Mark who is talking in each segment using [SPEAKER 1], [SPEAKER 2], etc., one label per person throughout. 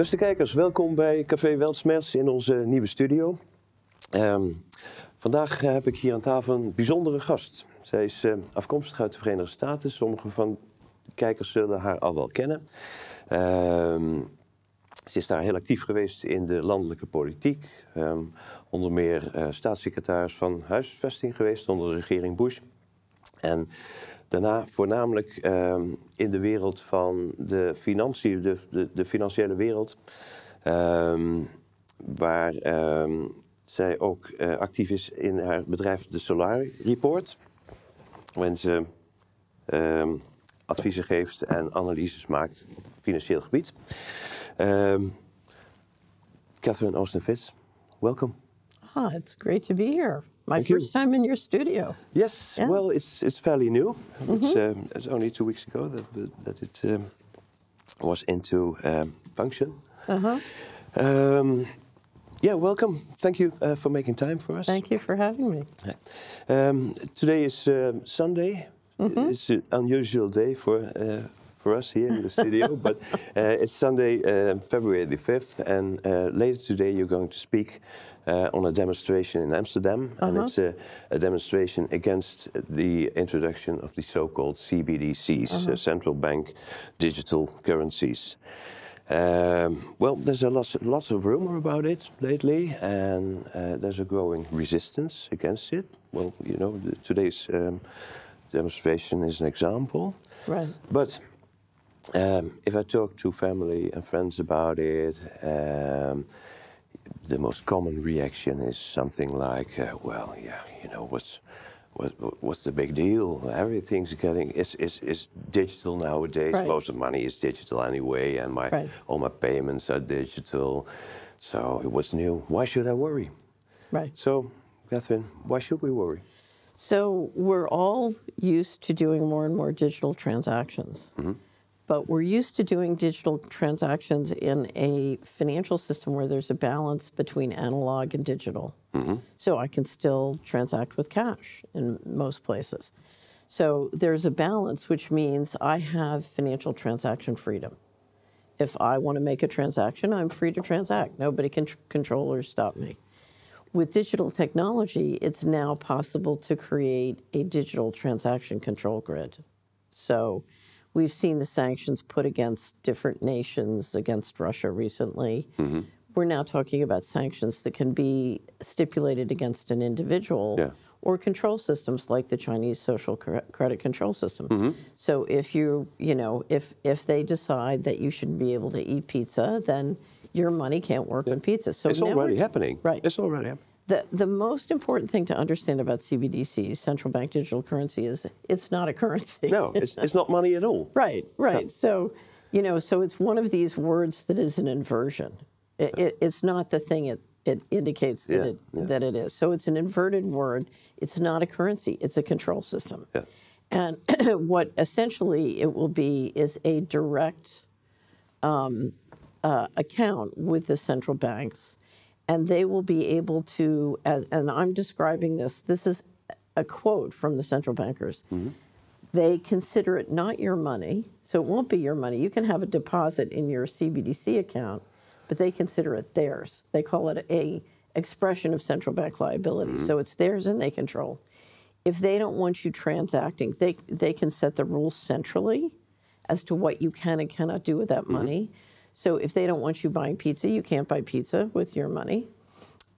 [SPEAKER 1] Beste kijkers, welkom bij Café Weltsmerts in onze nieuwe studio. Ehm, vandaag heb ik hier aan tafel een bijzondere gast. Zij is eh, afkomstig uit de Verenigde Staten. Sommige van de kijkers zullen haar al wel kennen. Ehm, ze is daar heel actief geweest in de landelijke politiek. Ehm, onder meer eh, staatssecretaris van huisvesting geweest onder de regering Bush. En daarna voornamelijk ehm, in de wereld van de financiën, de, de, financiële wereld. Ehm, waar ehm, zij ook eh, actief is in haar bedrijf de Solar Report. Waarin ze adviezen geeft en analyses maakt op financieel gebied. Catherine Austin-Fitz, welkom.
[SPEAKER 2] Ah, it's great to be here. My
[SPEAKER 1] Thank
[SPEAKER 2] first
[SPEAKER 1] you.
[SPEAKER 2] time in your studio.
[SPEAKER 1] Yes,
[SPEAKER 2] Yeah.
[SPEAKER 1] well, it's it's fairly new. It's, um, it's only two weeks ago that that it um, was into um, function.
[SPEAKER 2] Uh huh.
[SPEAKER 1] Um, yeah, welcome. Thank you uh, for making time for us.
[SPEAKER 2] Thank you for having me.
[SPEAKER 1] Um, today is um, Sunday. It's an unusual day for uh, for us here in the studio, but uh, it's Sunday, uh, February the fifth, and uh, later today you're going to speak uh, on a demonstration in Amsterdam, and it's a, a demonstration against the introduction of the so-called CBDCs, uh, central bank digital currencies. Um, well, there's a lots, lots of rumor about it lately, and uh, there's a growing resistance against it. Well, you know, the, today's um, demonstration is an example.
[SPEAKER 2] Right.
[SPEAKER 1] But um, if I talk to family and friends about it, um, the most common reaction is something like, uh, "Well, yeah, you know, what's what, what- what's the big deal? Everything's getting is is is digital nowadays.
[SPEAKER 2] Right.
[SPEAKER 1] Most of money is digital anyway, and my
[SPEAKER 2] Right.
[SPEAKER 1] all my payments are digital. So what's new? Why should I worry?
[SPEAKER 2] Right.
[SPEAKER 1] So, Catherine, why should we worry?
[SPEAKER 2] So we're all used to doing more and more digital transactions. But we're used to doing digital transactions in a financial system where there's a balance between analog and digital. Mm-hmm. So I can still transact with cash in most places. So there's a balance, which means I have financial transaction freedom. If I want to make a transaction, I'm free to transact. Nobody can tr- control or stop me. With digital technology, it's now possible to create a digital transaction control grid. So we've seen the sanctions put against different nations, against Russia recently. Mm-hmm. We're now talking about sanctions that can be stipulated against an individual
[SPEAKER 1] Yeah.
[SPEAKER 2] or control systems like the Chinese social cre- credit control system. Mm-hmm. So if you, you know, if if they decide that you shouldn't be able to eat pizza, then your money can't work on pizza. So
[SPEAKER 1] It's already happening.
[SPEAKER 2] Right.
[SPEAKER 1] It's already happening.
[SPEAKER 2] The, the most important thing to understand about CBDCs, central bank digital currency, is it's not a currency.
[SPEAKER 1] No, it's, it's not money at all.
[SPEAKER 2] Right, right. So, you know, so it's one of these words that is an inversion. It, it, it's not the thing it, it indicates that,
[SPEAKER 1] Yeah,
[SPEAKER 2] it,
[SPEAKER 1] yeah.
[SPEAKER 2] that it is. So it's an inverted word. It's not a currency, it's a control system.
[SPEAKER 1] Yeah.
[SPEAKER 2] And what essentially it will be is a direct um, uh, account with the central banks, and they will be able to. And I'm describing this. This is a quote from the central bankers. Mm-hmm. They consider it not your money, so it won't be your money. You can have a deposit in your CBDC account, but they consider it theirs. They call it a expression of central bank liability. Mm-hmm. So it's theirs and they control. If they don't want you transacting, they they can set the rules centrally as to what you can and cannot do with that mm-hmm. money. So if they don't want you buying pizza, you can't buy pizza with your money.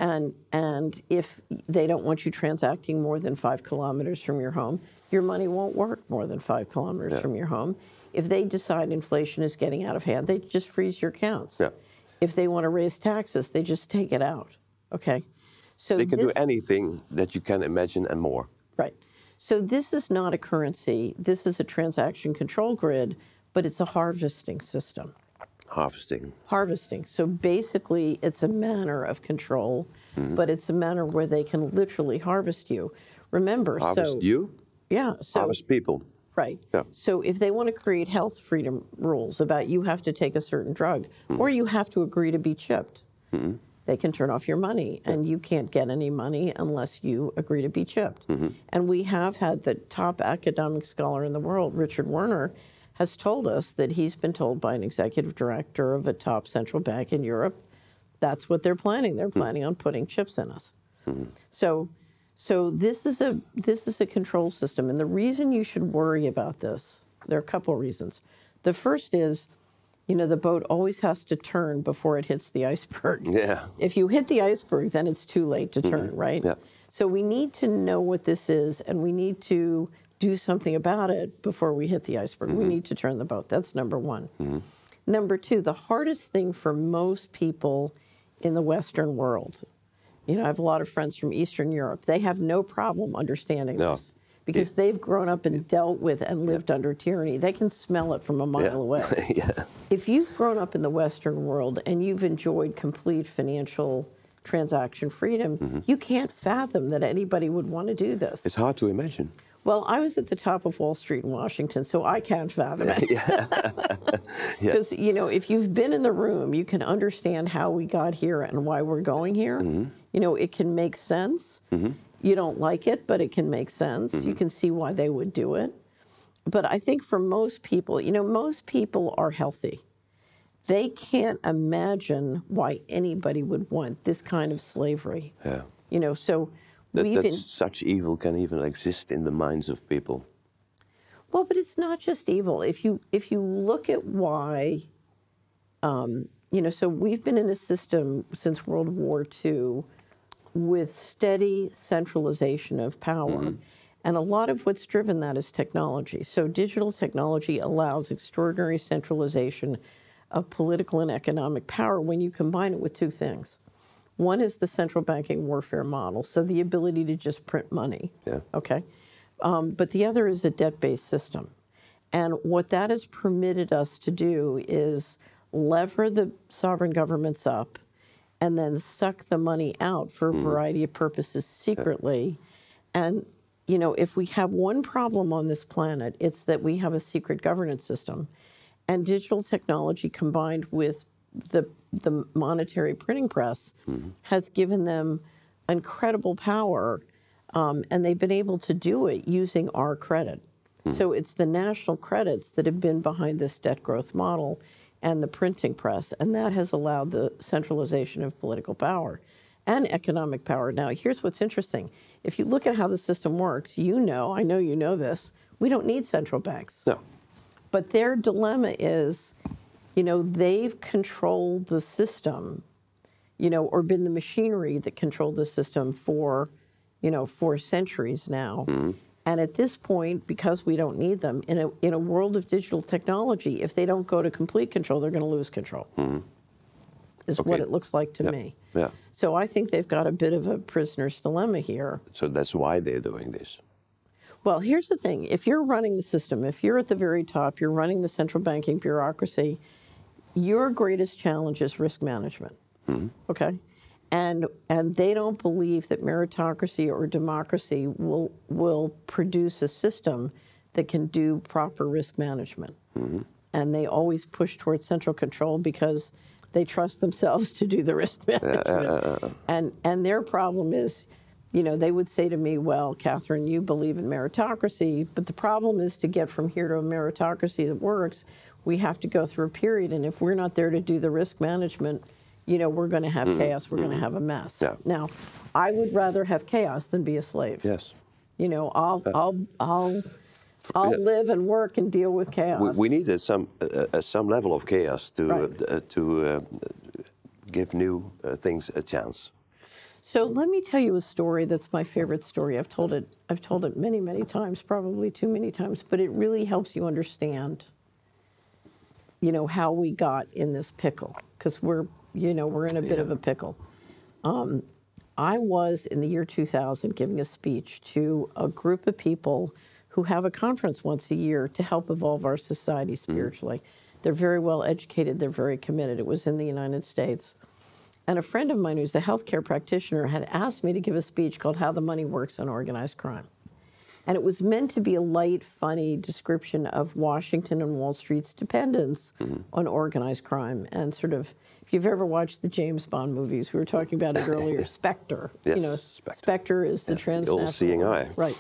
[SPEAKER 2] And and if they don't want you transacting more than five kilometers from your home, your money won't work more than five kilometers from your home. If they decide inflation is getting out of hand, they just freeze your accounts.
[SPEAKER 1] Yeah.
[SPEAKER 2] If they want to raise taxes, they just take it out. Okay. So
[SPEAKER 1] They can
[SPEAKER 2] this,
[SPEAKER 1] do anything that you can imagine and more.
[SPEAKER 2] Right. So this is not a currency. This is a transaction control grid, but it's a harvesting system.
[SPEAKER 1] Harvesting.
[SPEAKER 2] Harvesting. So basically, it's a manner of control,
[SPEAKER 1] Mm-hmm.
[SPEAKER 2] but it's a manner where they can literally harvest you. Remember,
[SPEAKER 1] Harvest
[SPEAKER 2] so
[SPEAKER 1] you,
[SPEAKER 2] yeah, so
[SPEAKER 1] harvest people.
[SPEAKER 2] Right.
[SPEAKER 1] Yeah.
[SPEAKER 2] So if they want to create health freedom rules about you have to take a certain drug
[SPEAKER 1] Hmm.
[SPEAKER 2] or you have to agree to be chipped, they can turn off your money and you can't get any money unless you agree to be chipped.
[SPEAKER 1] Mm-hmm.
[SPEAKER 2] And we have had the top academic scholar in the world, Richard Werner, has told us that he's been told by an executive director of a top central bank in Europe that's what they're planning. They're hmm. planning on putting chips in us. Hmm. So, so this is a this is a control system, and the reason you should worry about this, there are a couple of reasons. The first is, you know, the boat always has to turn before it hits the iceberg.
[SPEAKER 1] Yeah.
[SPEAKER 2] If you hit the iceberg, then it's too late to mm-hmm. turn, right?
[SPEAKER 1] Yeah.
[SPEAKER 2] So we need to know what this is, and we need to do something about it before we hit the iceberg. We mm-hmm. need to turn the boat. That's number one. Mm-hmm. Number two, the hardest thing for most people in the Western world, you know, I have a lot of friends from Eastern Europe. They have no problem understanding
[SPEAKER 1] No.
[SPEAKER 2] this because they've grown up and dealt with and lived under tyranny. They can smell it from a mile
[SPEAKER 1] Yeah.
[SPEAKER 2] away
[SPEAKER 1] yeah.
[SPEAKER 2] if you've grown up in the Western world and you've enjoyed complete financial transaction freedom, mm-hmm. you can't fathom that anybody would want to do this.
[SPEAKER 1] It's hard to imagine.
[SPEAKER 2] Well, I was at the top of Wall Street in Washington, so I can't fathom it. Because, you know, if you've been in the room, you can understand how we got here and why we're going here. Mm-hmm. You know, it can make sense. Mm-hmm. You don't like it, but it can make sense. You mm-hmm. can see why they would do it. But I think for most people, you know, most people are healthy. They can't imagine why anybody would want this kind of slavery.
[SPEAKER 1] Yeah.
[SPEAKER 2] You know, so
[SPEAKER 1] That,
[SPEAKER 2] we've
[SPEAKER 1] that such evil can even exist in the minds of people.
[SPEAKER 2] Well, but it's not just evil. If you if you look at why, um, you know, so we've been in a system since World War II with steady centralization of power. And a lot of what's driven that is technology. So digital technology allows extraordinary centralization of political and economic power when you combine it with two things. One is the central banking warfare model, so the ability to just print money.
[SPEAKER 1] Yeah.
[SPEAKER 2] Okay. Um, but the other is a debt based system. And what that has permitted us to do is lever the sovereign governments up and then suck the money out for a variety of purposes secretly. And, you know, if we have one problem on this planet, it's that we have a secret governance system. And digital technology combined with the, the monetary printing press has given them incredible power um, and they've been able to do it using our credit. So it's the national credits that have been behind this debt growth model and the printing press, and that has allowed the centralization of political power and economic power. Now, here's what's interesting. If you look at how the system works, you know, I know you know this, we don't need central banks.
[SPEAKER 1] No.
[SPEAKER 2] But their dilemma is, you know, they've controlled the system, you know, or been the machinery that controlled the system for, you know, for centuries now. Mm-hmm. And at this point, because we don't need them, in a, in a world of digital technology, if they don't go to complete control, they're going to lose control. Mm-hmm. Is what it looks like to
[SPEAKER 1] Yeah.
[SPEAKER 2] me.
[SPEAKER 1] Yeah.
[SPEAKER 2] So I think they've got a bit of a prisoner's dilemma here.
[SPEAKER 1] So that's why they're doing this.
[SPEAKER 2] Well, here's the thing. If you're running the system, if you're at the very top, you're running the central banking bureaucracy, your greatest challenge is risk management. Mm-hmm. Okay? And and they don't believe that meritocracy or democracy will will produce a system that can do proper risk management. Mm-hmm. And they always push towards central control because they trust themselves to do the risk management. and and their problem is you know, they would say to me, well, Catherine, you believe in meritocracy, but the problem is to get from here to a meritocracy that works, we have to go through a period. And if we're not there to do the risk management, you know, we're going to have chaos, we're going to have a mess.
[SPEAKER 1] Yeah.
[SPEAKER 2] Now, I would rather have chaos than be a slave.
[SPEAKER 1] Yes.
[SPEAKER 2] You know, I'll, I'll, I'll, I'll
[SPEAKER 1] yeah.
[SPEAKER 2] live and work and deal with chaos.
[SPEAKER 1] We, we needed some uh, uh, some level of chaos to
[SPEAKER 2] Right.
[SPEAKER 1] uh, to uh, give new uh, things a chance.
[SPEAKER 2] So let me tell you a story that's my favorite story. I've told it I've told it many, many times, probably too many times, but it really helps you understand you know how we got in this pickle because we're you know we're in a bit of a pickle. Um, I was in the year 2000 giving a speech to a group of people who have a conference once a year to help evolve our society spiritually. They're very well educated, they're very committed. It was in the United States. And a friend of mine who's a healthcare practitioner had asked me to give a speech called How the Money Works on Organized Crime. And it was meant to be a light, funny description of Washington and Wall Street's dependence mm-hmm. on organized crime. And sort of, if you've ever watched the James Bond movies, we were talking about it earlier, Spectre.
[SPEAKER 1] Yes,
[SPEAKER 2] you know,
[SPEAKER 1] Spectre.
[SPEAKER 2] Spectre is the
[SPEAKER 1] the
[SPEAKER 2] transnational.
[SPEAKER 1] all-seeing eye.
[SPEAKER 2] Right.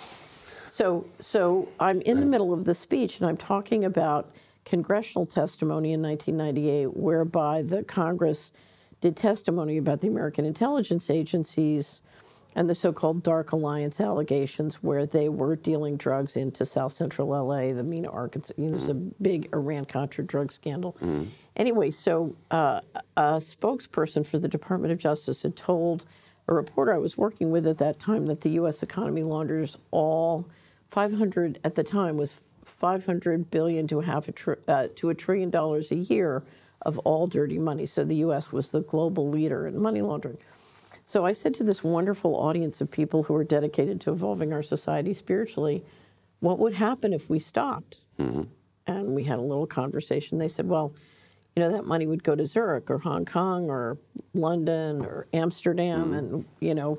[SPEAKER 2] So, so I'm in the middle of the speech and I'm talking about congressional testimony in 1998 whereby the Congress did testimony about the American intelligence agencies and the so-called Dark Alliance allegations, where they were dealing drugs into South Central LA, the Mena, Arkansas. You know, it's a big Iran-Contra drug scandal. Anyway, so uh, a spokesperson for the Department of Justice had told a reporter I was working with at that time that the U.S. economy launders all 500 at the time was 500 billion to a half a tri- uh, to a trillion dollars a year of all dirty money. So the U.S. was the global leader in money laundering. So I said to this wonderful audience of people who are dedicated to evolving our society spiritually, what would happen if we stopped? Mm-hmm. And we had a little conversation. They said, well, you know, that money would go to Zurich or Hong Kong or London or Amsterdam, mm. and, you know,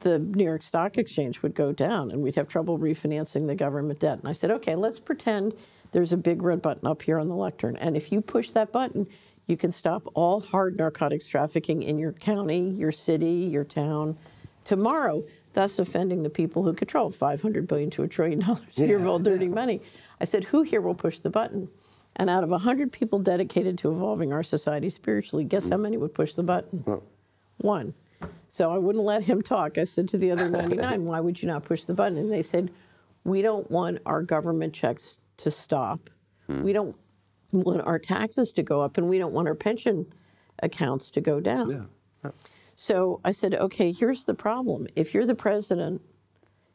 [SPEAKER 2] the New York Stock Exchange would go down and we'd have trouble refinancing the government debt. And I said, okay, let's pretend there's a big red button up here on the lectern. And if you push that button, you can stop all hard narcotics trafficking in your county, your city, your town tomorrow, thus offending the people who control 500 billion to a trillion dollars a year of all dirty money. I said, who here will push the button? And out of 100 people dedicated to evolving our society spiritually, guess how many would push the button? One. So I wouldn't let him talk. I said to the other 99, why would you not push the button? And they said, we don't want our government checks to stop. Hmm. We don't want our taxes to go up, and we don't want our pension accounts to go down.
[SPEAKER 1] Yeah.
[SPEAKER 2] So I said, okay, here's the problem. If you're the president,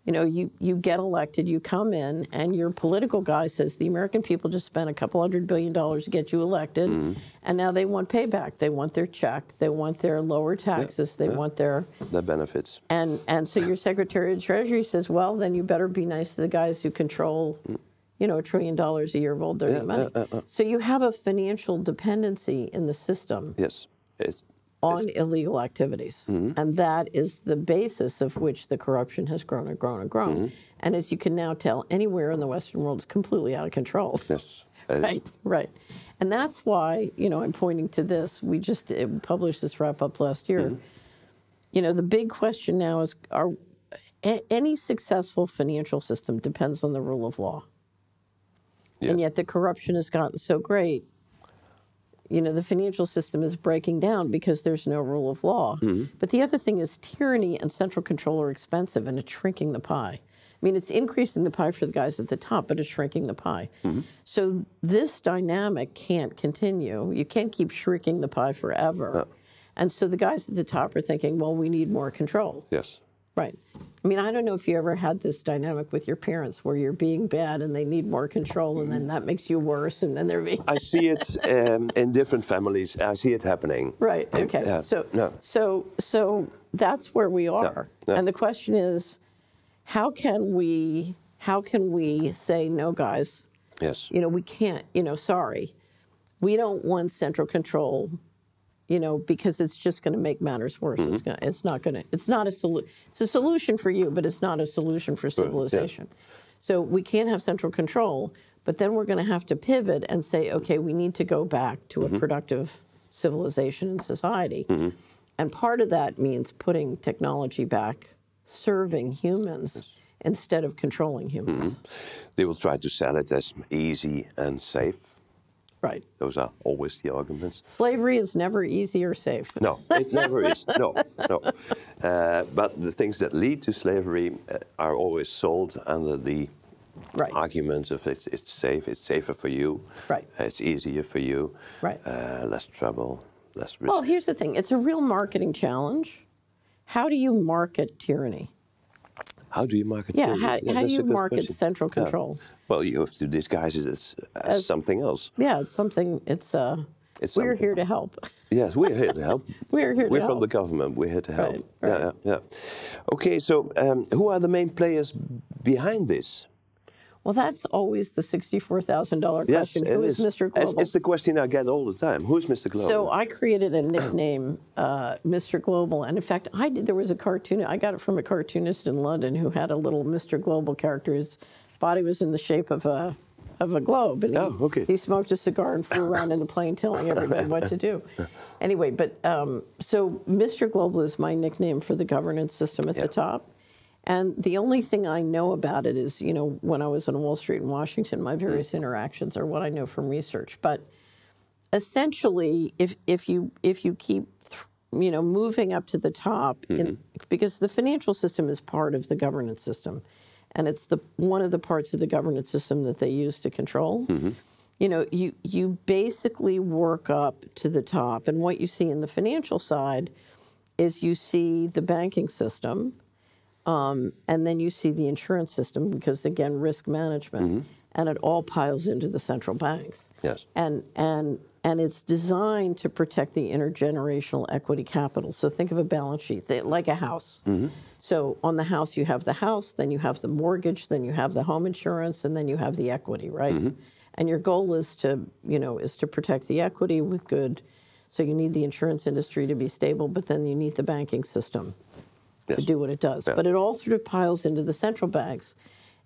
[SPEAKER 2] you know, you, you get elected, you come in, and your political guy says the American people just spent a couple hundred billion dollars to get you elected, mm-hmm. and now they want payback. They want their check. They want their lower taxes. They want their
[SPEAKER 1] The benefits.
[SPEAKER 2] and and so your Secretary of Treasury says, well, then you better be nice to the guys who control, mm. You know, a trillion dollars a year of old dirty money. Uh, uh, uh. So you have a financial dependency in the system
[SPEAKER 1] Yes. It's,
[SPEAKER 2] on illegal activities. Mm-hmm. And that is the basis of which the corruption has grown and grown and grown. Mm-hmm. And as you can now tell, anywhere in the Western world is completely out of control.
[SPEAKER 1] yes. is.
[SPEAKER 2] Right, right. And that's why, you know, I'm pointing to this. We just uh, published this wrap up last year. Mm-hmm. You know, the big question now is are a- any successful financial system depends on the rule of law. And yet the corruption has gotten so great. You know, the financial system is breaking down because there's no rule of law. Mm-hmm. But the other thing is tyranny and central control are expensive and it's shrinking the pie. I mean, it's increasing the pie for the guys at the top, but it's shrinking the pie. Mm-hmm. So this dynamic can't continue. You can't keep shrinking the pie forever. And so the guys at the top are thinking, well, we need more control.
[SPEAKER 1] Yes.
[SPEAKER 2] Right. I mean, I don't know if you ever had this dynamic with your parents where you're being bad and they need more control, and then that makes you worse, and then they're being.
[SPEAKER 1] I see it um, in different families. I see it happening.
[SPEAKER 2] Right. Okay. So,
[SPEAKER 1] no.
[SPEAKER 2] so, so that's where we are,
[SPEAKER 1] yeah.
[SPEAKER 2] and the question is, how can we, how can we say no, guys?
[SPEAKER 1] Yes.
[SPEAKER 2] You know, we can't. You know, sorry, we don't want central control. You know, because it's just going to make matters worse.
[SPEAKER 1] Mm-hmm.
[SPEAKER 2] It's going. It's not going to. It's not a solution. It's a solution for you, but it's not a solution for civilization. So we can't have central control, but then we're going to have to pivot and say, okay, we need to go back to
[SPEAKER 1] Mm-hmm.
[SPEAKER 2] a productive civilization and society. And part of that means putting technology back, serving humans instead of controlling humans.
[SPEAKER 1] They will try to sell it as easy and safe.
[SPEAKER 2] Right.
[SPEAKER 1] Those are always the arguments.
[SPEAKER 2] Slavery is never easy or safe.
[SPEAKER 1] No, it never is. No, no. Uh, but the things that lead to slavery uh, are always sold under the
[SPEAKER 2] Right.
[SPEAKER 1] arguments of it's, it's safe, it's safer for you,
[SPEAKER 2] Right.
[SPEAKER 1] it's easier for you,
[SPEAKER 2] Right.
[SPEAKER 1] uh, less trouble, less risk.
[SPEAKER 2] Well, here's the thing it's a real marketing challenge. How do you market tyranny?
[SPEAKER 1] How do you market?
[SPEAKER 2] Yeah, how, how do you market
[SPEAKER 1] question.
[SPEAKER 2] central
[SPEAKER 1] Yeah.
[SPEAKER 2] control?
[SPEAKER 1] Well, you have to disguise it as, as,
[SPEAKER 2] As-
[SPEAKER 1] something else.
[SPEAKER 2] Yeah, it's something, it's, uh,
[SPEAKER 1] It's
[SPEAKER 2] we're
[SPEAKER 1] something.
[SPEAKER 2] here to help.
[SPEAKER 1] Yes, we're here to help.
[SPEAKER 2] We're here to
[SPEAKER 1] We're from
[SPEAKER 2] help.
[SPEAKER 1] the government. We're here to help.
[SPEAKER 2] Right,
[SPEAKER 1] Yeah, yeah, yeah. Okay, so um, who are the main players behind this?
[SPEAKER 2] Well, that's always the $64,000 question.
[SPEAKER 1] it
[SPEAKER 2] Who is, Mr. Global?
[SPEAKER 1] it's the question I get all the time. Who's Mr. Global?
[SPEAKER 2] So I created a nickname, uh, Mr. Global, and in fact, I did. There was a cartoon. I got it from a cartoonist in London who had a little Mr. Global character. His body was in the shape of a of a globe, and he,
[SPEAKER 1] Oh, okay.
[SPEAKER 2] he smoked a cigar and flew around in the plane telling everybody what to do. Anyway, but um, so Mr. Global is my nickname for the governance system at the top. And the only thing I know about it is, you know, when I was on Wall Street in Washington, my mm. various interactions are what I know from research. But essentially, if if you if you keep you know moving up to the top, in, mm-hmm. because the financial system is part of the governance system, and it's the one of the parts of the governance system that they use to control. Mm-hmm. You know, you you basically work up to the top, and what you see in the financial side is you see the banking system, um, and then you see the insurance system because again, risk management, mm-hmm. and it all piles into the central banks
[SPEAKER 1] Yes.
[SPEAKER 2] and and and it's designed to protect the intergenerational equity capital. So think of a balance sheet they- like a house. Mm-hmm. So on the house you have the house, then you have the mortgage, then you have the home insurance, and then you have the equity, right? Mm-hmm. And your goal is to you know is to protect the equity with good. So you need the insurance industry to be stable, but then you need the banking system to do what it does. But it all sort of piles into the central banks.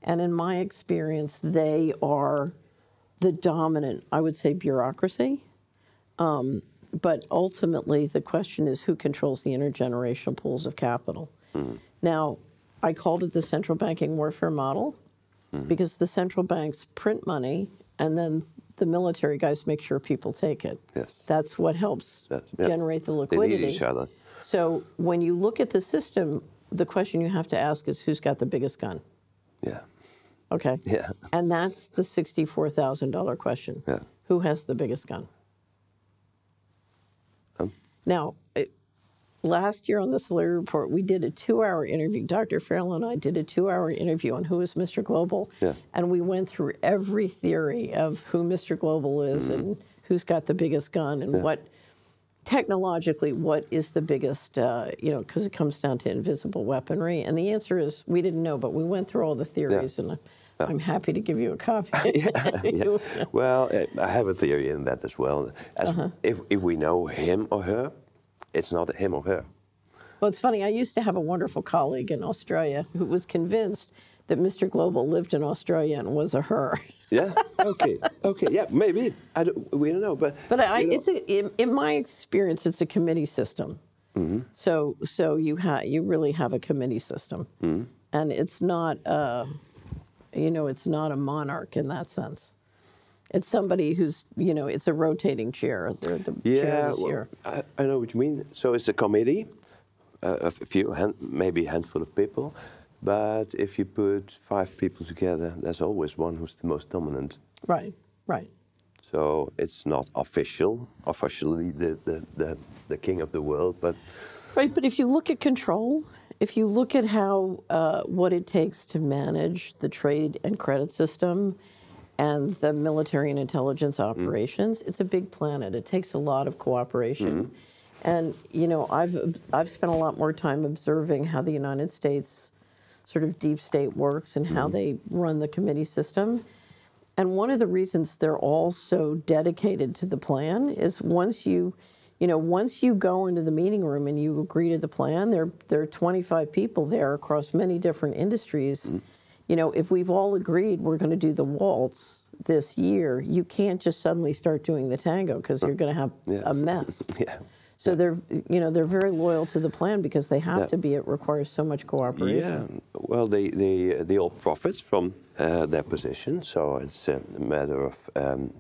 [SPEAKER 2] And in my experience, they are the dominant, I would say, bureaucracy. Um, but ultimately, the question is who controls the intergenerational pools of capital. Now, I called it the central banking warfare model because the central banks print money and then the military guys make sure people take it.
[SPEAKER 1] Yes.
[SPEAKER 2] That's what helps
[SPEAKER 1] yeah.
[SPEAKER 2] generate the
[SPEAKER 1] They
[SPEAKER 2] liquidity.
[SPEAKER 1] need each other.
[SPEAKER 2] So when you look at the system, the question you have to ask is who's got the biggest gun?
[SPEAKER 1] Yeah.
[SPEAKER 2] Okay.
[SPEAKER 1] Yeah.
[SPEAKER 2] And that's the $64,000 question.
[SPEAKER 1] Yeah.
[SPEAKER 2] Who has the biggest gun?
[SPEAKER 1] Um.
[SPEAKER 2] Now, it, last year on the Solari Report, we did a two hour interview. Dr. Farrell and I did a two hour interview on who is Mr. Global.
[SPEAKER 1] Yeah.
[SPEAKER 2] And we went through every theory of who Mr. Global is
[SPEAKER 1] Mm-hmm.
[SPEAKER 2] and who's got the biggest gun and what technologically what is the biggest uh, you know because it comes down to invisible weaponry and the answer is we didn't know but we went through all the theories and i'm happy to give you a copy
[SPEAKER 1] yeah. Well, uh, I have a theory in that as well. As
[SPEAKER 2] Uh-huh.
[SPEAKER 1] if, if we know him or her, it's not him or her.
[SPEAKER 2] Well it's funny i used to have a wonderful colleague in australia who was convinced that mr global lived in australia and was a her
[SPEAKER 1] Yeah. Okay. okay. Yeah. Maybe. I don't, we don't know. But
[SPEAKER 2] But I,
[SPEAKER 1] you know,
[SPEAKER 2] it's a, in, in my experience, it's a committee system.
[SPEAKER 1] Mm-hmm.
[SPEAKER 2] So so you have you really have a committee system,
[SPEAKER 1] Mm-hmm.
[SPEAKER 2] and it's not uh, you know it's not a monarch in that sense. It's somebody who's you know it's a rotating chair. The chair
[SPEAKER 1] yeah.
[SPEAKER 2] this
[SPEAKER 1] well,
[SPEAKER 2] year.
[SPEAKER 1] I, I know what you mean. So it's a committee a few, hand, maybe a handful of people. But if you put five people together, there's always one who's the most dominant.
[SPEAKER 2] Right, right.
[SPEAKER 1] So it's not official, officially the, the, the, the king of the world, but
[SPEAKER 2] Right, but if you look at control, if you look at how uh, what it takes to manage the trade and credit system and the military and intelligence operations, it's a big planet. It takes a lot of cooperation. And you know, I've I've spent a lot more time observing how the United States sort of deep state works and how mm-hmm. they run the committee system. And one of the reasons they're all so dedicated to the plan is once you, you know, once you go into the meeting room and you agree to the plan, there there are 25 people there across many different industries. Mm. You know, if we've all agreed we're going to do the waltz this year, you can't just suddenly start doing the tango because uh, you're going to have
[SPEAKER 1] Yeah.
[SPEAKER 2] a mess.
[SPEAKER 1] yeah.
[SPEAKER 2] So they're, you know, they're very loyal to the plan because they have
[SPEAKER 1] Yeah.
[SPEAKER 2] to be. It requires so much cooperation.
[SPEAKER 1] Yeah, well, they, they, they all profit from uh, their position, so it's a matter of um,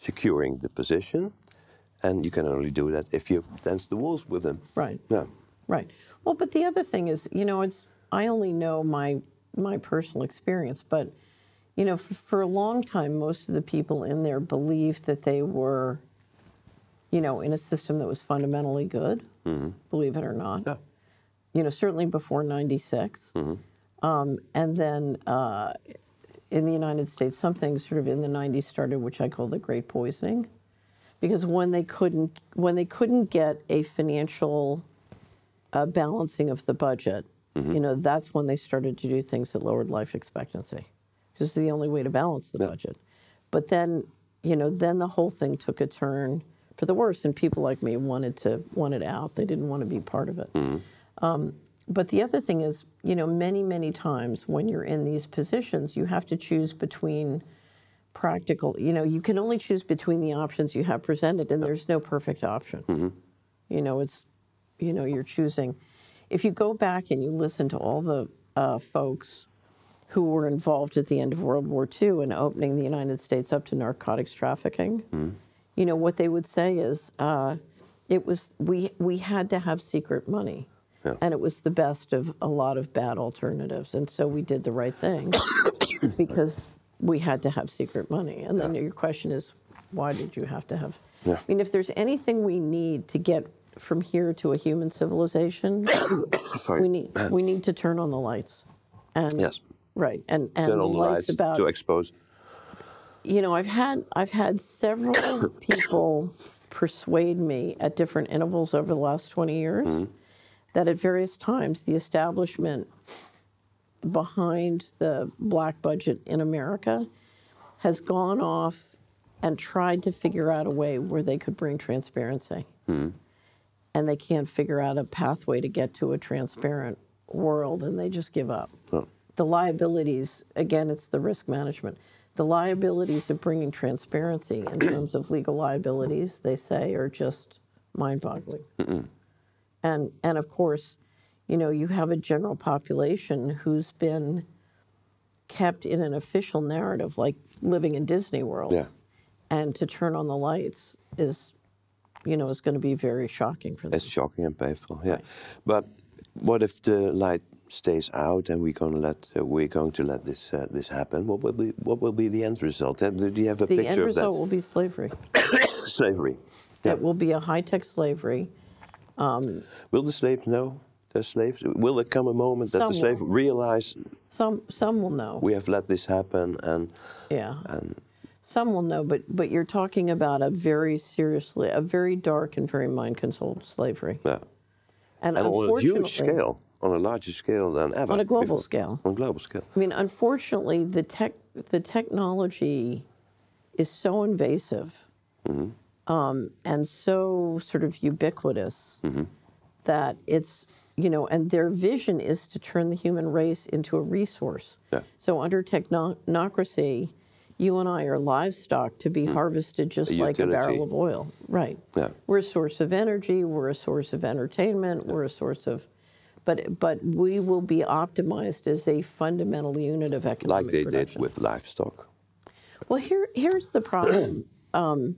[SPEAKER 1] securing the position, and you can only do that if you dance the waltz with them.
[SPEAKER 2] Right.
[SPEAKER 1] Yeah.
[SPEAKER 2] Right. Well, but the other thing is, you know, it's I only know my my personal experience, but you know, for, for a long time, most of the people in there believed that they were, you know, in a system that was fundamentally good. Believe it or not.
[SPEAKER 1] Yeah.
[SPEAKER 2] You know, certainly before '96, um, and then uh, in the United States, something sort of in the '90s started, which I call the Great Poisoning, because when they couldn't when they couldn't get a financial uh, balancing of the budget, you know, that's when they started to do things that lowered life expectancy. Because it's the only way to balance the budget. But then, you know, then the whole thing took a turn for the worse, and people like me wanted to wanted out. They didn't want to be part of it. Um, but the other thing is, you know, many many times when you're in these positions, you have to choose between practical. You know, you can only choose between the options you have presented, and there's no perfect option. You know, it's, you know, you're choosing. if you go back and you listen to all the uh, folks who were involved at the end of World War II in opening the United States up to narcotics trafficking, you know what they would say is uh, it was we we had to have secret money,
[SPEAKER 1] Yeah.
[SPEAKER 2] and it was the best of a lot of bad alternatives, and so we did the right thing because we had to have secret money. And then your question is, why did you have to have?
[SPEAKER 1] Yeah.
[SPEAKER 2] I mean, if there's anything we need to get from here to a human civilization, we need we need to turn on the lights. And
[SPEAKER 1] Yes.
[SPEAKER 2] right, and and
[SPEAKER 1] Turn
[SPEAKER 2] the
[SPEAKER 1] on the
[SPEAKER 2] lights
[SPEAKER 1] lights
[SPEAKER 2] about
[SPEAKER 1] to expose.
[SPEAKER 2] You know, I've had I've had several people persuade me at different intervals over the last 20 years mm-hmm. that at various times the establishment behind the black budget in America has gone off and tried to figure out a way where they could bring transparency. Mm-hmm. And they can't figure out a pathway to get to a transparent world and they just give up
[SPEAKER 1] Oh.
[SPEAKER 2] the liabilities, again, it's the risk management. The liabilities of bringing transparency in terms of legal liabilities, they say, are just mind boggling. And, and of course, you know, you have a general population who's been kept in an official narrative like living in Disney World.
[SPEAKER 1] Yeah.
[SPEAKER 2] And to turn on the lights is, you know, is going to be very shocking for them.
[SPEAKER 1] It's shocking and painful. Yeah. But what if the light stays out and we're going to let uh, we're going to let this uh, this happen? What will be what will be the end result? Uh, Do you have a
[SPEAKER 2] the
[SPEAKER 1] picture
[SPEAKER 2] end
[SPEAKER 1] of
[SPEAKER 2] result will be slavery.
[SPEAKER 1] Slavery. Yeah.
[SPEAKER 2] It will be a high tech slavery.
[SPEAKER 1] Will the slaves know? The slaves. Will there come a moment that the slave
[SPEAKER 2] will.
[SPEAKER 1] realize
[SPEAKER 2] Some some will know.
[SPEAKER 1] we have let this happen and
[SPEAKER 2] Yeah.
[SPEAKER 1] and
[SPEAKER 2] Some will know, but but you're talking about a very seriously, a very dark and very mind-controlled slavery.
[SPEAKER 1] yeah.
[SPEAKER 2] And,
[SPEAKER 1] and on a huge scale, on a larger scale than ever.
[SPEAKER 2] On a global
[SPEAKER 1] before.
[SPEAKER 2] scale.
[SPEAKER 1] On a global scale.
[SPEAKER 2] I mean, unfortunately, the tech the technology is so invasive mm-hmm. um, and so sort of ubiquitous mm-hmm. that it's you know, and their vision is to turn the human race into a resource.
[SPEAKER 1] Yeah.
[SPEAKER 2] So under technocracy, you and I are livestock to be mm-hmm. harvested just.
[SPEAKER 1] A
[SPEAKER 2] like a barrel of oil. Right.
[SPEAKER 1] Yeah.
[SPEAKER 2] We're a source of energy, we're a source of entertainment, we're a source of but but we will be optimized as a fundamental unit of economic
[SPEAKER 1] Like they
[SPEAKER 2] production.
[SPEAKER 1] did with livestock.
[SPEAKER 2] Well, here here's the problem. um,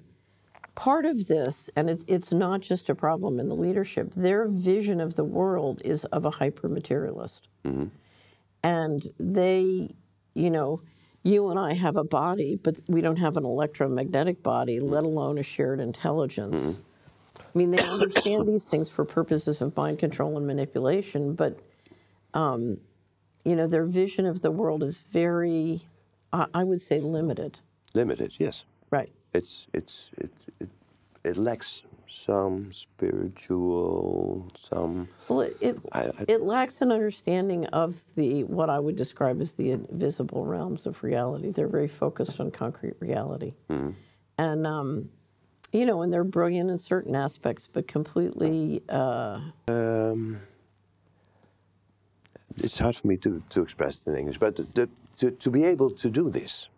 [SPEAKER 2] part of this, and it, it's not just a problem in the leadership. Their vision of the world is of a hyper materialist, mm-hmm. and they, you know, you and I have a body, but we don't have an electromagnetic body, let mm-hmm. alone a shared intelligence. Mm-hmm. I mean, they understand these things for purposes of mind control and manipulation, but, um, you know, their vision of the world is very, I, I would say, limited.
[SPEAKER 1] Limited, yes.
[SPEAKER 2] Right.
[SPEAKER 1] It's it's it it, it lacks some spiritual, some
[SPEAKER 2] Well, it, it,
[SPEAKER 1] I- I-
[SPEAKER 2] it lacks an understanding of the what I would describe as the invisible realms of reality. They're very focused on concrete reality, and um, you know, and they're brilliant in certain aspects, but completely. Uh,
[SPEAKER 1] um, it's hard for me to, to express it in English, but the, to, to be able to do this,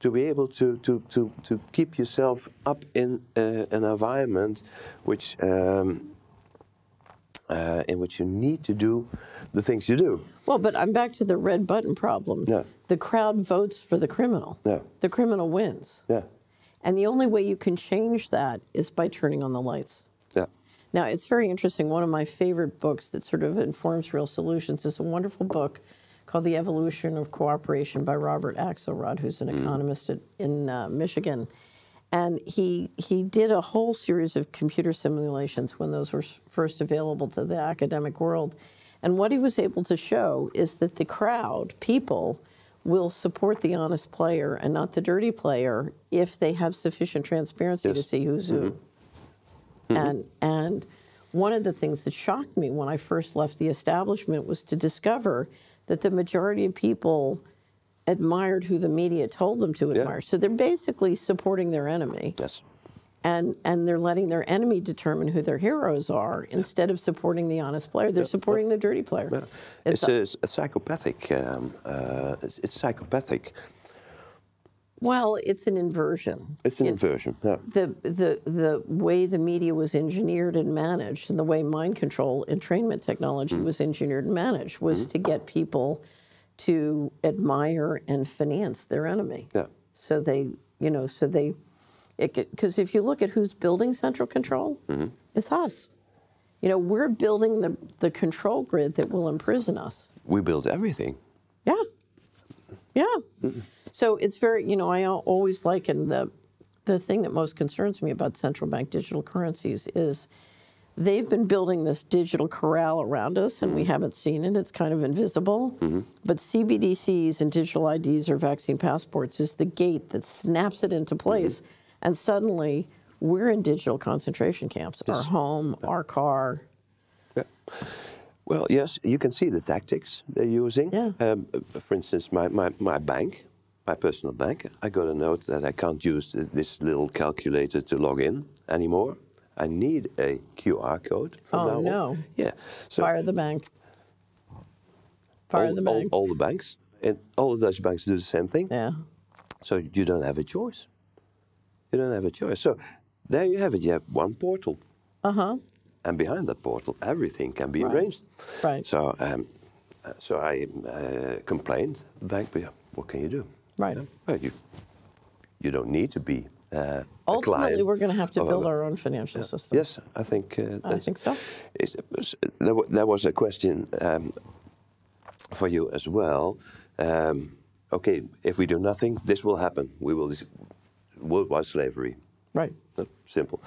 [SPEAKER 1] to be able to, to, to, to keep yourself up in uh, an environment which, um, uh, in which you need to do the things you do.
[SPEAKER 2] well, but I'm back to the red button problem.
[SPEAKER 1] Yeah.
[SPEAKER 2] The crowd votes for the criminal.
[SPEAKER 1] Yeah.
[SPEAKER 2] The criminal wins,
[SPEAKER 1] Yeah,
[SPEAKER 2] and the only way you can change that is by turning on the lights.
[SPEAKER 1] yeah,
[SPEAKER 2] Now, it's very interesting. One of my favorite books that sort of informs real solutions is a wonderful book called The Evolution of Cooperation by Robert Axelrod, who's an economist at, in uh, Michigan. And he, he did a whole series of computer simulations when those were first available to the academic world. And what he was able to show is that the crowd, people, will support the honest player and not the dirty player if they have sufficient transparency to see who's who. Mm-hmm. Mm-hmm. And and one of the things that shocked me when I first left the establishment was to discover that the majority of people admired who the media told them to
[SPEAKER 1] Yeah.
[SPEAKER 2] admire. So they're basically supporting their enemy
[SPEAKER 1] yes.
[SPEAKER 2] And and they're letting their enemy determine who their heroes are instead of supporting the honest player. They're supporting the dirty player.
[SPEAKER 1] Yeah.
[SPEAKER 2] It's
[SPEAKER 1] It's, a, a psychopathic. Um, uh, it's, it's psychopathic.
[SPEAKER 2] Well, it's an inversion.
[SPEAKER 1] It's an inversion. Yeah.
[SPEAKER 2] the the the way the media was engineered and managed, and the way mind control entrainment technology was engineered and managed, was to get people to admire and finance their enemy.
[SPEAKER 1] Yeah.
[SPEAKER 2] So they, you know, so they, because if you look at who's building central control, mm-hmm. it's us. You know, we're building the the control grid that will imprison us.
[SPEAKER 1] We build everything.
[SPEAKER 2] Yeah. Yeah. So it's very, you know, I always liken the the thing that most concerns me about central bank digital currencies is they've been building this digital corral around us and we mm-hmm. haven't seen it. It's kind of invisible. Mm-hmm. But CBDCs and digital IDs or vaccine passports is the gate that snaps it into place. And suddenly we're in digital concentration camps. Our home, our car.
[SPEAKER 1] Well, yes, you can see the tactics they're using.
[SPEAKER 2] Yeah.
[SPEAKER 1] Um, for instance, my, my, my bank, my personal bank, I got a note that I can't use this little calculator to log in anymore. I need a QR code from
[SPEAKER 2] Oh,
[SPEAKER 1] now on.
[SPEAKER 2] no.
[SPEAKER 1] Yeah. So
[SPEAKER 2] Fire the bank. Fire
[SPEAKER 1] all,
[SPEAKER 2] the
[SPEAKER 1] all- all the banks, and all the Dutch banks do the same thing.
[SPEAKER 2] yeah.
[SPEAKER 1] So you don't have a choice. You don't have a choice. So there you have it. You have one portal,
[SPEAKER 2] Uh huh.
[SPEAKER 1] and behind that portal, everything can be
[SPEAKER 2] Right.
[SPEAKER 1] arranged.
[SPEAKER 2] Right.
[SPEAKER 1] So, um, uh, so I uh, complained. The bank, but yeah, what can you do?
[SPEAKER 2] Right.
[SPEAKER 1] Yeah, Well, you you don't need to be uh,
[SPEAKER 2] Ultimately, we're going to have to build our own financial system.
[SPEAKER 1] Yes, I think. Uh,
[SPEAKER 2] I think so.
[SPEAKER 1] there, there was a question um, for you as well. Um, okay, if we do nothing, this will happen. We will worldwide slavery.
[SPEAKER 2] Right.
[SPEAKER 1] Uh, Simple.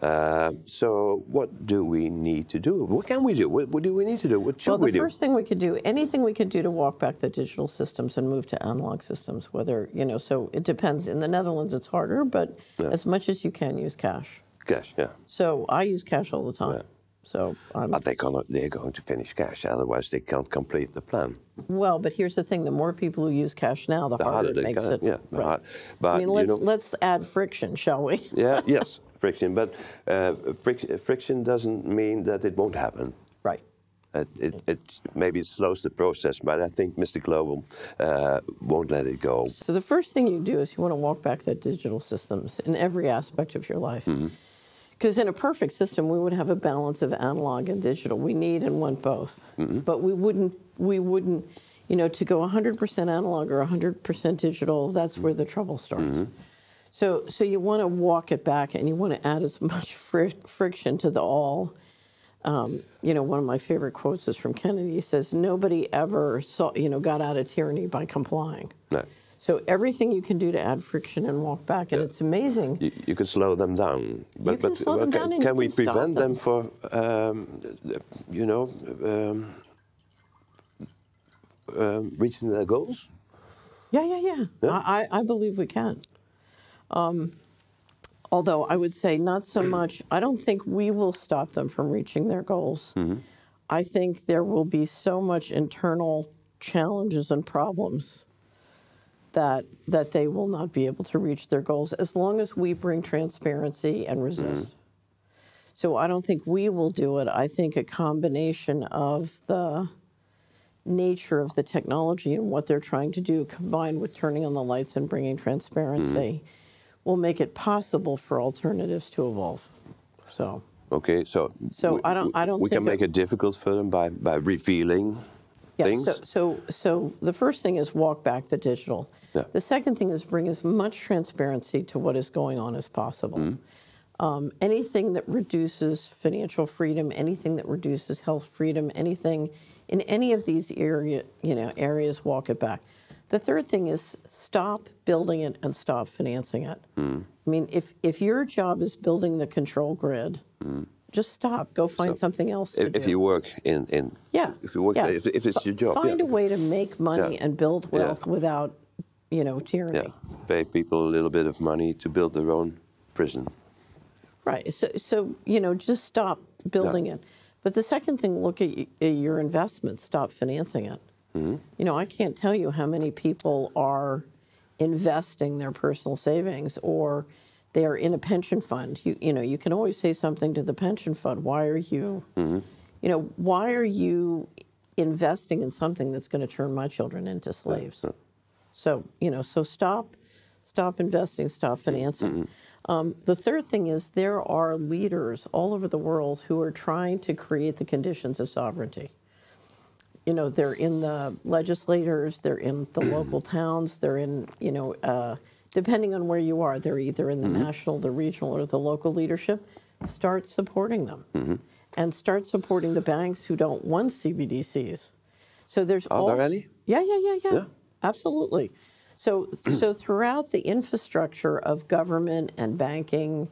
[SPEAKER 1] Uh, so, what do we need to do? What can we do? What, what do we need to do? What should
[SPEAKER 2] Well,
[SPEAKER 1] we
[SPEAKER 2] the
[SPEAKER 1] do?
[SPEAKER 2] first thing we could do, anything we could do to walk back the digital systems and move to analog systems, whether, you know, so it depends. In the Netherlands, it's harder, but as much as you can, use cash.
[SPEAKER 1] Cash, yeah.
[SPEAKER 2] So I use cash all the time.
[SPEAKER 1] Yeah.
[SPEAKER 2] So, I'm,
[SPEAKER 1] But they cannot, they're going to finish cash, otherwise they can't complete the plan.
[SPEAKER 2] well, but here's the thing the more people who use cash now, the,
[SPEAKER 1] The
[SPEAKER 2] harder,
[SPEAKER 1] harder
[SPEAKER 2] it makes
[SPEAKER 1] can,
[SPEAKER 2] it.
[SPEAKER 1] yeah.
[SPEAKER 2] Right.
[SPEAKER 1] hard- But
[SPEAKER 2] I mean, let's,
[SPEAKER 1] know,
[SPEAKER 2] let's add friction, shall we?
[SPEAKER 1] yeah, yes, friction. But uh, friction, friction doesn't mean that it won't happen.
[SPEAKER 2] Right.
[SPEAKER 1] It, it, it maybe it slows the process, but I think Mr. Global uh, won't let it go.
[SPEAKER 2] So the first thing you do is you want to walk back that digital systems in every aspect of your life. Because in a perfect system, we would have a balance of analog and digital. We need and want both, but we wouldn't. We wouldn't. You know, to go 100% analog or 100% digital, that's where the trouble starts. So, so you want to walk it back, and you want to add as much fric- friction to the all. Um, you know, one of my favorite quotes is from Kennedy. He says, "Nobody ever saw, you know, got out of tyranny by complying."
[SPEAKER 1] No.
[SPEAKER 2] So everything you can do to add friction and walk back, and it's amazing.
[SPEAKER 1] You, you can slow them down, but,
[SPEAKER 2] can
[SPEAKER 1] but
[SPEAKER 2] slow them
[SPEAKER 1] can,
[SPEAKER 2] down and you
[SPEAKER 1] can we
[SPEAKER 2] can
[SPEAKER 1] prevent them,
[SPEAKER 2] them.
[SPEAKER 1] for, um, you know, um, um, reaching their goals?
[SPEAKER 2] Yeah, yeah, yeah. I, I I believe we can. Um, although I would say not so much. I don't think we will stop them from reaching their goals. I think there will be so much internal challenges and problems that that they will not be able to reach their goals as long as we bring transparency and mm-hmm. resist. So I don't think we will do it. I think a combination of the nature of the technology and what they're trying to do, combined with turning on the lights and bringing mm-hmm. transparency, will make it possible for alternatives to evolve. So,
[SPEAKER 1] Okay, so
[SPEAKER 2] So
[SPEAKER 1] we,
[SPEAKER 2] I don't- I don't
[SPEAKER 1] we can make
[SPEAKER 2] it-
[SPEAKER 1] it difficult for them by, by revealing
[SPEAKER 2] yeah.
[SPEAKER 1] things.
[SPEAKER 2] So, so, so the first thing is walk back the digital.
[SPEAKER 1] Yeah.
[SPEAKER 2] The second thing is bring as much transparency to what is going on as possible.
[SPEAKER 1] Mm-hmm.
[SPEAKER 2] Um, anything that reduces financial freedom, anything that reduces health freedom, anything in any of these area, you know, areas, walk it back. The third thing is stop building it and stop financing it.
[SPEAKER 1] Mm.
[SPEAKER 2] I mean, if if your job is building the control grid, just stop. Go find something else to
[SPEAKER 1] Mm. if,
[SPEAKER 2] do.
[SPEAKER 1] if you work in, in
[SPEAKER 2] Yeah.
[SPEAKER 1] if you work
[SPEAKER 2] yeah.
[SPEAKER 1] if, if it's
[SPEAKER 2] F-
[SPEAKER 1] your job,
[SPEAKER 2] Find
[SPEAKER 1] yeah.
[SPEAKER 2] a way to make money
[SPEAKER 1] Yeah.
[SPEAKER 2] and build
[SPEAKER 1] Yeah.
[SPEAKER 2] wealth without, you know, tyranny.
[SPEAKER 1] yeah, pay people a little bit of money to build their own prison.
[SPEAKER 2] Right. So, so you know, just stop building it. But the second thing, look at y- your investments. Stop financing it.
[SPEAKER 1] Mm-hmm.
[SPEAKER 2] You know, I can't tell you how many people are investing their personal savings or they're in a pension fund. You, you know, you can always say something to the pension fund. Why are you,
[SPEAKER 1] Mm-hmm.
[SPEAKER 2] you know, why are you investing in something that's going to turn my children into slaves? So, you know, so stop stop investing, stop financing. Um, the third thing is there are leaders all over the world who are trying to create the conditions of sovereignty. You know, they're in the legislators, they're in the local towns, they're in, you know, uh, depending on where you are, they're either in the national, the regional, or the local leadership. Start supporting them and start supporting the banks who don't want CBDCs. So there's
[SPEAKER 1] Are there any?
[SPEAKER 2] Yeah, yeah, yeah, yeah,
[SPEAKER 1] Yeah.
[SPEAKER 2] absolutely. So, so throughout the infrastructure of government and banking,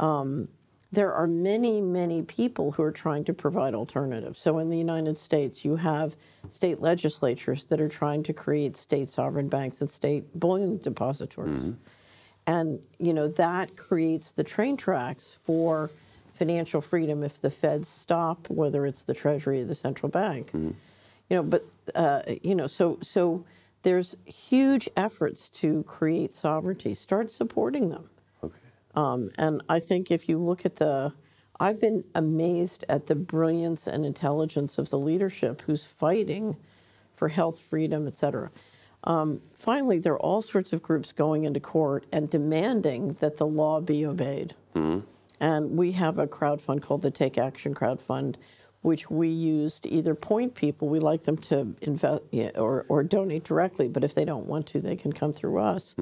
[SPEAKER 2] um, there are many, many people who are trying to provide alternatives. So in the United States, you have state legislatures that are trying to create state sovereign banks and state bullion depositories. And, you know, that creates the train tracks for financial freedom if the feds stop, whether it's the Treasury or the central bank. You know, but, uh, you know, so, so there's huge efforts to create sovereignty. Start supporting them. Um, and I think if you look at the, I've been amazed at the brilliance and intelligence of the leadership who's fighting for health, freedom, et cetera. Um, finally, there are all sorts of groups going into court and demanding that the law be obeyed. And we have a crowd fund called the Take Action Crowd Fund, which we use to either point people, we like them to invest or, or donate directly, but if they don't want to, they can come through us.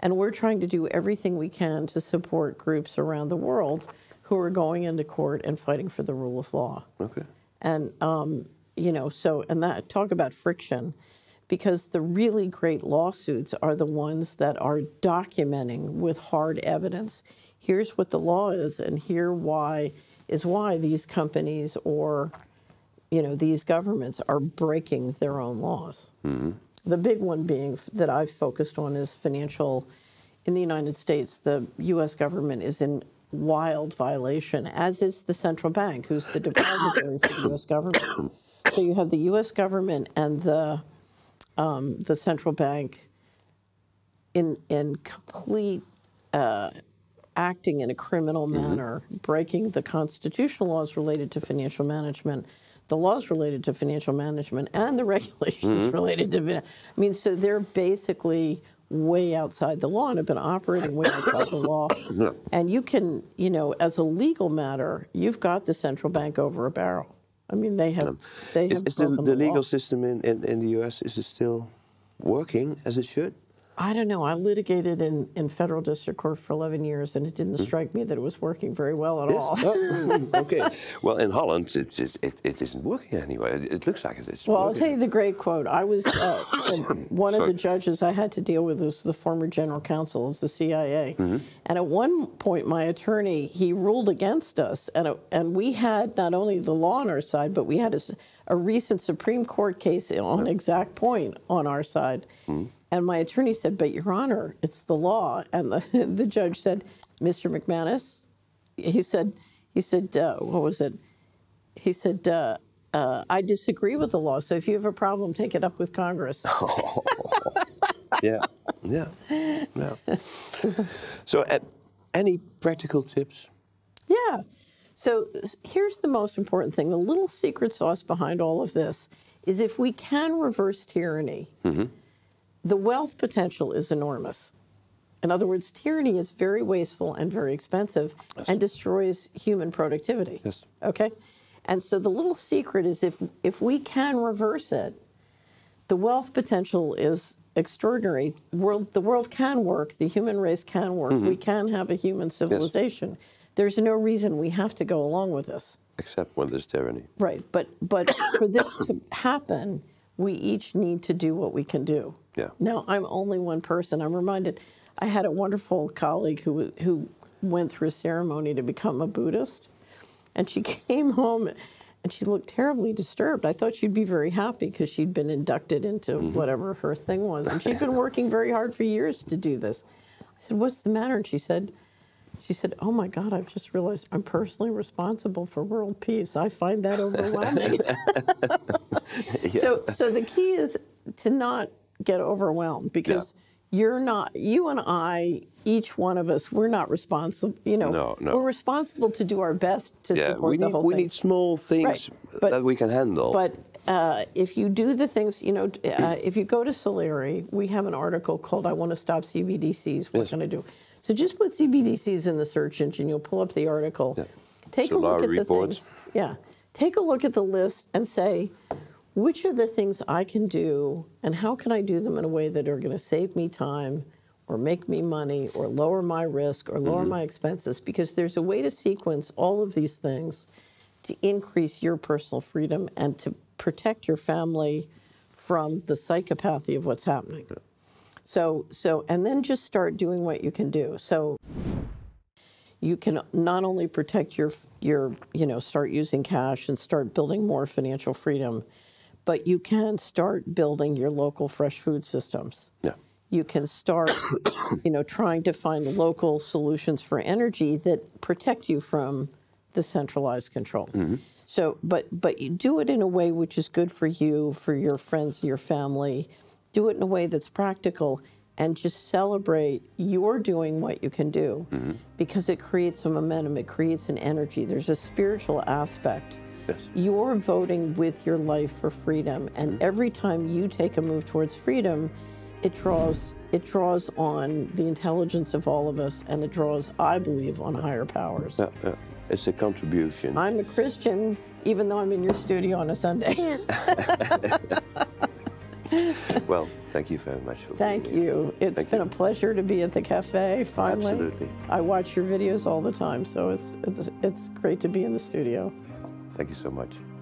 [SPEAKER 2] And we're trying to do everything we can to support groups around the world who are going into court and fighting for the rule of law.
[SPEAKER 1] Okay.
[SPEAKER 2] And, um, you know, so, and that, talk about friction, because the really great lawsuits are the ones that are documenting with hard evidence. Here's what the law is, and here why is why these companies or, you know, these governments are breaking their own laws. The big one being that I've focused on is financial. In the United States, the U.S. government is in wild violation, as is the central bank, who's the depository for the U.S. government. So you have the U.S. government and the um, the central bank in in complete uh, acting in a criminal mm-hmm. manner, breaking the constitutional laws related to financial management, the laws related to financial management, and the regulations mm-hmm. related to. I mean, so they're basically way outside the law and have been operating way outside the law. And you can, you know, as a legal matter, you've got the central bank over a barrel. I mean, they have they
[SPEAKER 1] Is,
[SPEAKER 2] have
[SPEAKER 1] is the, the
[SPEAKER 2] the law.
[SPEAKER 1] legal system in, in, in the US, is it still working as it should?
[SPEAKER 2] I don't know. I litigated in, in federal district court for 11 years, and it didn't strike me that it was working very well at all.
[SPEAKER 1] Oh, okay. Well, in Holland, it, it, it, isn't working anyway. It, it looks like it is
[SPEAKER 2] Well, I'll tell you the great quote. I was uh, one of the judges I had to deal with was the former general counsel of the CIA,
[SPEAKER 1] Mm-hmm.
[SPEAKER 2] and at one point, my attorney he ruled against us, and and we had not only the law on our side, but we had a recent Supreme Court case on exact point on our side.
[SPEAKER 1] Mm-hmm.
[SPEAKER 2] And my attorney said, "But Your Honor, it's the law." And the the judge said, "Mr. McManus," he said, he said, uh, what was it? He said, uh, uh, I disagree with the law. So if you have a problem, take it up with Congress.
[SPEAKER 1] Yeah, yeah, yeah. so, uh, any practical tips?
[SPEAKER 2] yeah. So here's the most important thing the little secret sauce behind all of this is if we can reverse tyranny, the wealth potential is enormous. In other words, tyranny is very wasteful and very expensive and destroys human productivity.
[SPEAKER 1] Yes.
[SPEAKER 2] Okay? And so the little secret is if if we can reverse it, the wealth potential is extraordinary. World, the world can work. The human race can work. Mm-hmm. We can have a human civilization. There's no reason we have to go along with this.
[SPEAKER 1] Except when there's tyranny.
[SPEAKER 2] Right. But but for this to happen, we each need to do what we can do.
[SPEAKER 1] Yeah.
[SPEAKER 2] Now I'm only one person. I'm reminded. I had a wonderful colleague who who went through a ceremony to become a Buddhist, and she came home. And she looked terribly disturbed. I thought she'd be very happy because she'd been inducted into mm-hmm. whatever her thing was. And she'd been working very hard for years to do this. I said, What's the matter? And she said, she said, "Oh my God! I've just realized I'm personally responsible for world peace. I find that overwhelming." So, so the key is to not get overwhelmed because you're not. You and I, each one of us, we're not responsible. You know,
[SPEAKER 1] No, no.
[SPEAKER 2] we're responsible to do our best to
[SPEAKER 1] Yeah,
[SPEAKER 2] support
[SPEAKER 1] we
[SPEAKER 2] the
[SPEAKER 1] need
[SPEAKER 2] whole
[SPEAKER 1] we
[SPEAKER 2] thing.
[SPEAKER 1] need small things
[SPEAKER 2] Right, but-
[SPEAKER 1] that we can handle.
[SPEAKER 2] But uh, if you do the things, you know, uh, if you go to Solari, we have an article called "I Want to Stop CBDCs." What
[SPEAKER 1] Yes.
[SPEAKER 2] can I do? So just put CBDCs in the search engine. You'll pull up the article.
[SPEAKER 1] Yeah.
[SPEAKER 2] Take a look
[SPEAKER 1] Solari
[SPEAKER 2] at the things. Yeah. Take a look at the list and say, which are the things I can do, and how can I do them in a way that are going to save me time, or make me money, or lower my risk, or lower mm-hmm. my expenses? Because there's a way to sequence all of these things to increase your personal freedom and to protect your family from the psychopathy of what's happening. So, so, and then just start doing what you can do. So, you can not only protect your your you know start using cash and start building more financial freedom, but you can start building your local fresh food systems.
[SPEAKER 1] Yeah.
[SPEAKER 2] you can start you know trying to find local solutions for energy that protect you from the centralized control. Mm-hmm. So but but you do it in a way which is good for you for your friends your family. Do it in a way that's practical and just celebrate you're doing what you can do. Mm-hmm. Because it creates a momentum it creates an energy. There's a spiritual aspect
[SPEAKER 1] Yes.
[SPEAKER 2] you're voting with your life for freedom and mm-hmm. every time you take a move towards freedom it draws it draws on the intelligence of all of us and it draws i believe on higher powers
[SPEAKER 1] Yeah, yeah. It's a contribution.
[SPEAKER 2] i'm a christian even though i'm in your studio on a sunday
[SPEAKER 1] well, thank you very much for
[SPEAKER 2] thank you It's
[SPEAKER 1] Thank
[SPEAKER 2] been
[SPEAKER 1] you.
[SPEAKER 2] a pleasure to be at the cafe finally
[SPEAKER 1] Absolutely.
[SPEAKER 2] i watch your videos all the time so it's it's it's great to be in the studio
[SPEAKER 1] Thank you so much.